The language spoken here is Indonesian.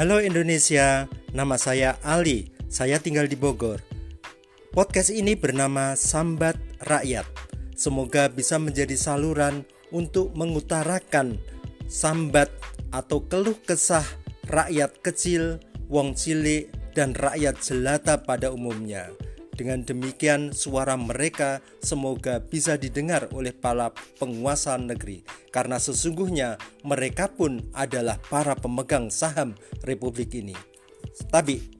Halo Indonesia, nama saya Ali. Saya tinggal di Bogor. Podcast ini bernama Sambat Rakyat. Semoga bisa menjadi saluran untuk mengutarakan sambat atau keluh kesah rakyat kecil, wong cilik, dan rakyat jelata pada umumnya. Dengan demikian, suara mereka semoga bisa didengar oleh para penguasa negeri, karena sesungguhnya mereka pun adalah para pemegang saham republik ini. Tapi